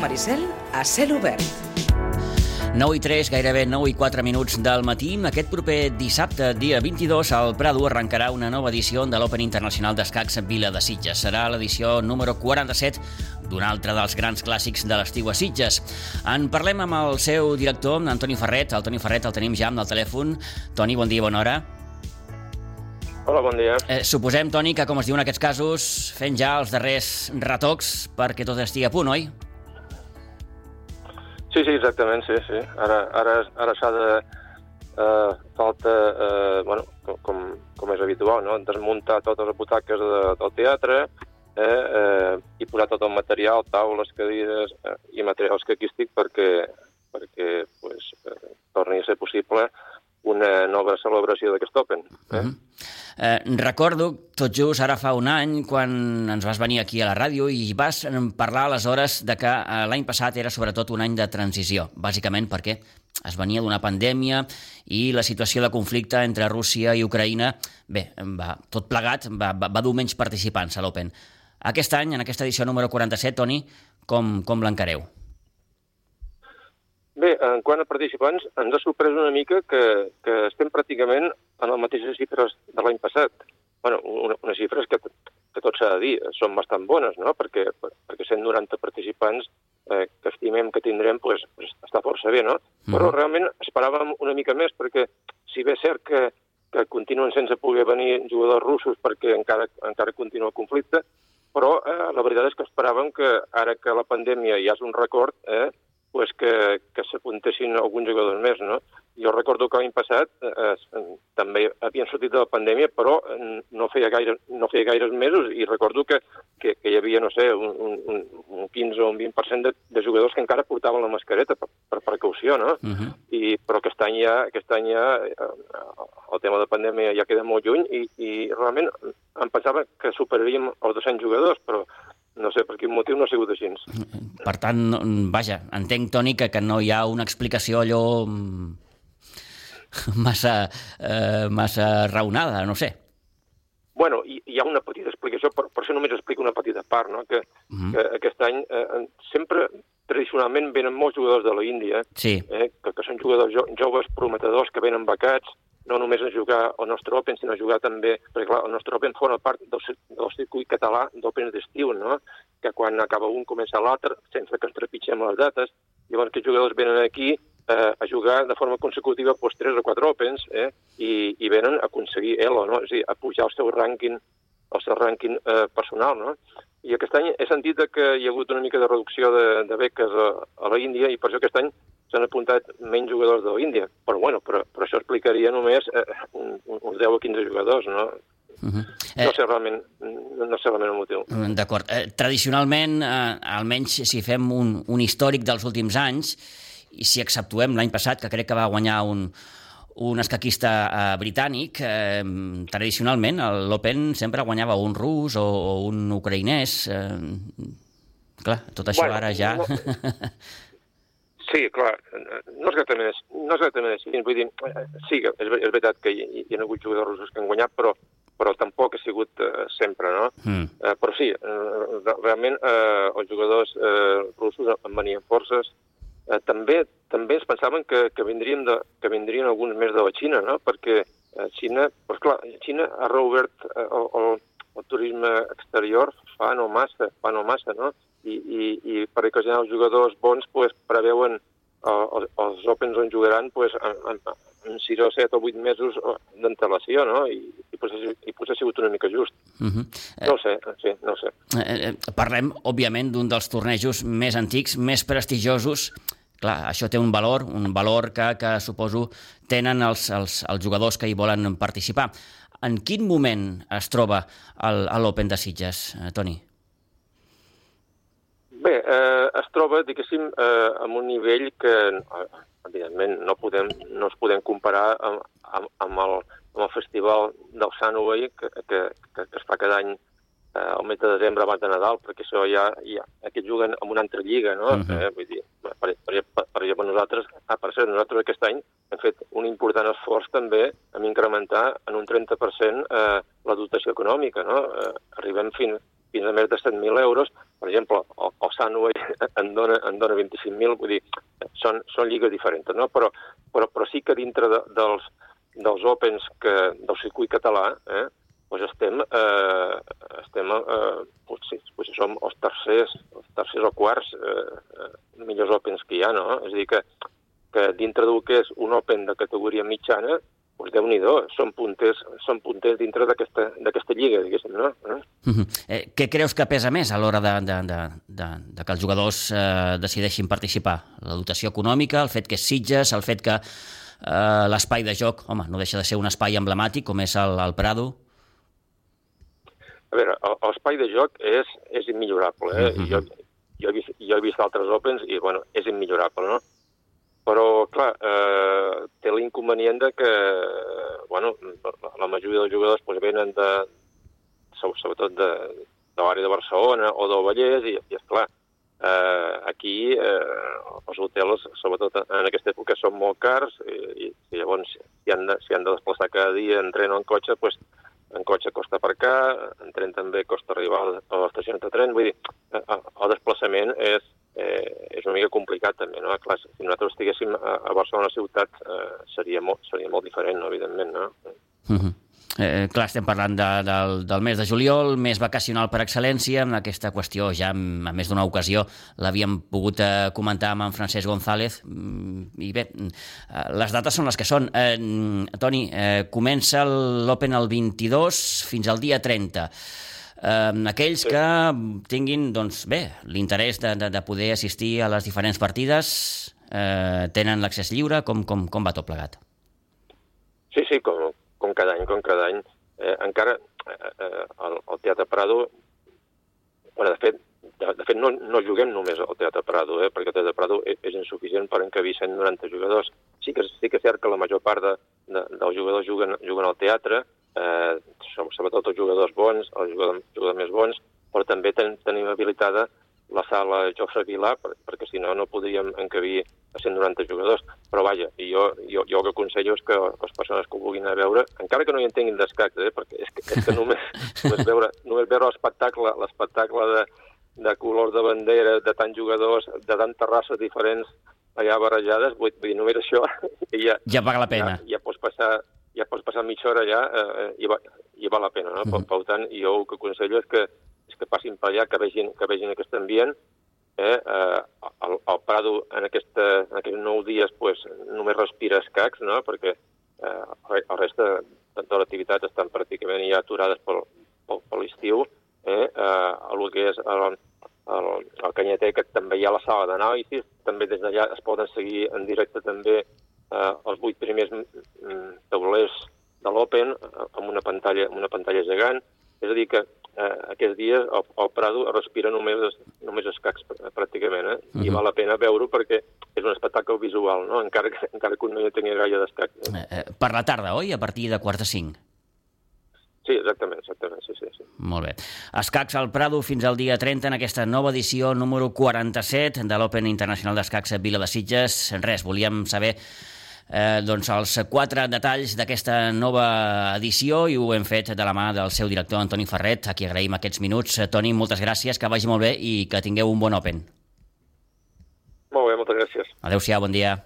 Maricel a cel obert. 9 i 3, gairebé 9 i 4 minuts del matí. Aquest proper dissabte, dia 22, al Prado arrencarà una nova edició de l'Open Internacional d'Escacs Vila de Sitges. Serà l'edició número 47 d'un altre dels grans clàssics de l'estiu a Sitges. En parlem amb el seu director, Antoni Ferret. El Toni Ferret el tenim ja amb el telèfon. Toni, bon dia, bona hora. Hola, bon dia. Eh, suposem, Toni, que com es diu en aquests casos, fent ja els darrers retocs perquè tot estigui a punt, oi? Sí, sí, exactament, sí, sí. Ara, ara, ara s'ha de... Eh, falta, eh, bueno, com, com és habitual, no? desmuntar totes les butaques de, del teatre eh, eh, i posar tot el material, taules, cadires eh, i materials que aquí estic perquè, perquè pues, eh, torni a ser possible una nova celebració d'aquest Open. Eh? Uh -huh. eh, recordo, tot just ara fa un any, quan ens vas venir aquí a la ràdio i vas parlar aleshores de que eh, l'any passat era sobretot un any de transició, bàsicament perquè es venia d'una pandèmia i la situació de conflicte entre Rússia i Ucraïna, bé, va, tot plegat va, va, va dur menys participants a l'Open. Aquest any, en aquesta edició número 47, Toni, com, com l'encareu? Bé, en quant a participants, ens ha sorprès una mica que, que estem pràcticament en les mateixes xifres de l'any passat. bueno, una, unes xifres que, que tot s'ha de dir, són bastant bones, no? perquè, perquè 190 participants eh, que estimem que tindrem pues, pues, està força bé, no? Mm. Però realment esperàvem una mica més, perquè si bé és cert que, que continuen sense poder venir jugadors russos perquè encara, encara continua el conflicte, però eh, la veritat és que esperàvem que ara que la pandèmia ja és un record, eh, pues que, que s'apuntessin alguns jugadors més, no? Jo recordo que l'any passat eh, també havien sortit de la pandèmia, però no feia, gaire, no feia gaires mesos i recordo que, que, que hi havia, no sé, un, un, un 15 o un 20% de, de jugadors que encara portaven la mascareta per, per precaució, no? Uh -huh. I, però aquest any ja, aquest any ja eh, el tema de pandèmia ja queda molt lluny i, i realment em pensava que superaríem els 200 jugadors, però no sé per quin motiu no ha sigut així. Per tant, vaja, entenc, Toni, que, que no hi ha una explicació allò mm, massa, eh, massa raonada, no sé. Bueno, hi, hi ha una petita explicació, per, per això només explico una petita part, no? que, uh mhm. -huh. que aquest any eh, sempre, tradicionalment, venen molts jugadors de la Índia, sí. eh, que, que són jugadors jo, joves prometedors que venen becats, no només a jugar el nostre Open, sinó a jugar també, perquè clar, el nostre Open forma part del, del circuit català d'Open d'estiu, no? que quan acaba un comença l'altre, sense que ens trepitgem les dates, llavors que els jugadors venen aquí eh, a jugar de forma consecutiva doncs, 3 o 4 Opens eh, i, i venen a aconseguir ELO, no? és a dir, a pujar el seu rànquing el seu rànquing eh, personal, no? I aquest any he sentit que hi ha hagut una mica de reducció de, de beques a, a la Índia i per això aquest any s'han apuntat menys jugadors de l'Índia. Però, bueno, però, però això explicaria només eh, un, uns 10 o 15 jugadors, no? Uh -huh. eh, no sé realment, no sé realment el motiu. Mm, d'acord. Eh, tradicionalment, eh, almenys si fem un, un històric dels últims anys, i si exceptuem l'any passat, que crec que va guanyar un, un escaquista eh, britànic, eh, tradicionalment l'Open sempre guanyava un rus o, o un ucraïnès. Eh, clar, tot això bueno, ara ja... No, Sí, clar, no és exactament, no és exactament així. Vull dir, sí, és, és veritat que hi, hi ha hagut jugadors russos que han guanyat, però, però tampoc ha sigut uh, sempre, no? Mm. Uh, però sí, uh, realment uh, els jugadors uh, russos en venien forces. Uh, també també es pensaven que, que, vindrien de, que vindrien alguns més de la Xina, no? Perquè uh, Xina, però clar, Xina ha reobert uh, el, el, el turisme exterior fa no massa, fa no massa, no? i, i, i per ocasionar els jugadors bons pues, preveuen uh, els Opens on jugaran pues, en, en, en 6 o 7 o 8 mesos d'antelació, no? I, i, potser, i potser ha sigut una mica just. Uh mhm. -huh. No ho sé, sí, no ho sé. Eh, eh, parlem, òbviament, d'un dels tornejos més antics, més prestigiosos, clar, això té un valor, un valor que, que suposo tenen els, els, els jugadors que hi volen participar. En quin moment es troba l'Open de Sitges, Toni? Bé, eh, es troba, diguéssim, eh, amb un nivell que, eh, evidentment, no, podem, no es podem comparar amb, amb, amb, el, amb el festival del Sunway que, que, que, que es fa cada any eh, al mes de desembre abans de Nadal, perquè això ja, ja aquests juguen amb una altra lliga, no? Uh mhm. -huh. eh, vull dir, per, per, per, per exemple, nosaltres, ah, per cert, nosaltres aquest any hem fet un important esforç també en incrementar en un 30% eh, la dotació econòmica, no? Eh, arribem fins, fins a més de 100.000 euros. Per exemple, el, el Sunway en dona, en dona 25.000, vull dir, són, són lligues diferents, no? Però, però, però sí que dintre de, dels, dels Opens que, del circuit català, eh, doncs estem, eh, estem eh, potser, potser som els tercers, els tercers o quarts eh, eh, millors Opens que hi ha, no? És a dir, que, que dintre del que és un Open de categoria mitjana, doncs déu nhi són punters, són punters dintre d'aquesta lliga, diguéssim, no? Eh? Uh -huh. eh, què creus que pesa més a l'hora de, de, de, de, de que els jugadors eh, decideixin participar? La dotació econòmica, el fet que és Sitges, el fet que eh, l'espai de joc, home, no deixa de ser un espai emblemàtic com és el, el Prado? A veure, l'espai de joc és, és immillorable. Eh? Uh -huh. jo, jo, he vist, jo he vist altres Opens i, bueno, és immillorable, no? Però, clar, eh, té l'inconvenient de que, bueno, la majoria dels jugadors pues, venen de, sobretot de, de l'àrea de Barcelona o del Vallès i, i esclar, eh, aquí eh, els hotels, sobretot en aquesta època, són molt cars i, i llavors si han, de, si han de desplaçar cada dia en tren o en cotxe, pues, en cotxe costa aparcar, en tren també costa arribar a l'estació de tren, vull dir, el desplaçament és, eh, és una mica complicat també, no? Clar, si nosaltres estiguéssim a, a Barcelona ciutat eh, seria, molt, seria molt diferent, no? evidentment, no? Uh -huh. Eh, clar, estem parlant de, del, del mes de juliol, mes vacacional per excel·lència, amb aquesta qüestió ja a més d'una ocasió l'havíem pogut eh, comentar amb en Francesc González, mm, i bé, eh, les dates són les que són. Eh, Toni, eh, comença l'Open el 22 fins al dia 30 eh, aquells que tinguin doncs, bé l'interès de, de, de poder assistir a les diferents partides eh, tenen l'accés lliure? Com, com, com va tot plegat? Sí, sí, com, com cada any, com cada any. Eh, encara eh, eh, el, el Teatre Prado, bueno, de fet, de, de fet no, no juguem només al Teatre Prado, eh, perquè el Teatre Prado és, és insuficient per encabir 190 jugadors. Sí que, sí que és cert que la major part de, de, dels jugadors juguen, juguen al teatre, eh, sobretot els jugadors bons, els jugadors, jugadors més bons, però també ten, tenim habilitada la sala Jofre Vilà, per, perquè si no, no podríem encabir a 190 jugadors. Però vaja, jo, jo, jo el que aconsello és que les persones que ho vulguin a veure, encara que no hi entenguin d'escacs, eh, perquè és que, és que només, només veure, només veure l'espectacle l'espectacle de, de colors de bandera, de tants jugadors, de tantes races diferents allà barrejades, vull dir, només això ja, ja paga la pena. Ja, ja pots passar ja pots passar mitja hora allà eh, i, va, i val la pena, no? Mm -hmm. per, per tant, jo el que aconsello és que, que passin per allà, que vegin, que vegin aquest ambient, eh, eh, el, el Prado en, aquesta, en aquests nou dies pues, només respira escacs, no? perquè eh, el resta de l'activitat estan pràcticament ja aturades pel, pel, per l'estiu, eh, eh, el que és el, el, el Canyeter, que també hi ha la sala d'anàlisis, també des d'allà es poden seguir en directe també eh, els vuit primers taulers de l'Open eh, amb una pantalla, amb una pantalla gegant. És a dir, que eh, aquests dies el, el Prado respira només, només escacs pràcticament, eh? Uh -huh. i val la pena veure perquè és un espectacle visual, no? encara, que, encara que no hi tenia gaire d'escacs. Eh? Eh, per la tarda, oi? A partir de quart de cinc? Sí, exactament, exactament, sí, sí, sí. Molt bé. Escacs al Prado fins al dia 30 en aquesta nova edició número 47 de l'Open Internacional d'Escacs a Vila de Sitges. Res, volíem saber eh, doncs els quatre detalls d'aquesta nova edició i ho hem fet de la mà del seu director Antoni Ferret, a qui agraïm aquests minuts. Eh, Toni, moltes gràcies, que vagi molt bé i que tingueu un bon Open. Molt bé, moltes gràcies. Adéu-siau, bon dia.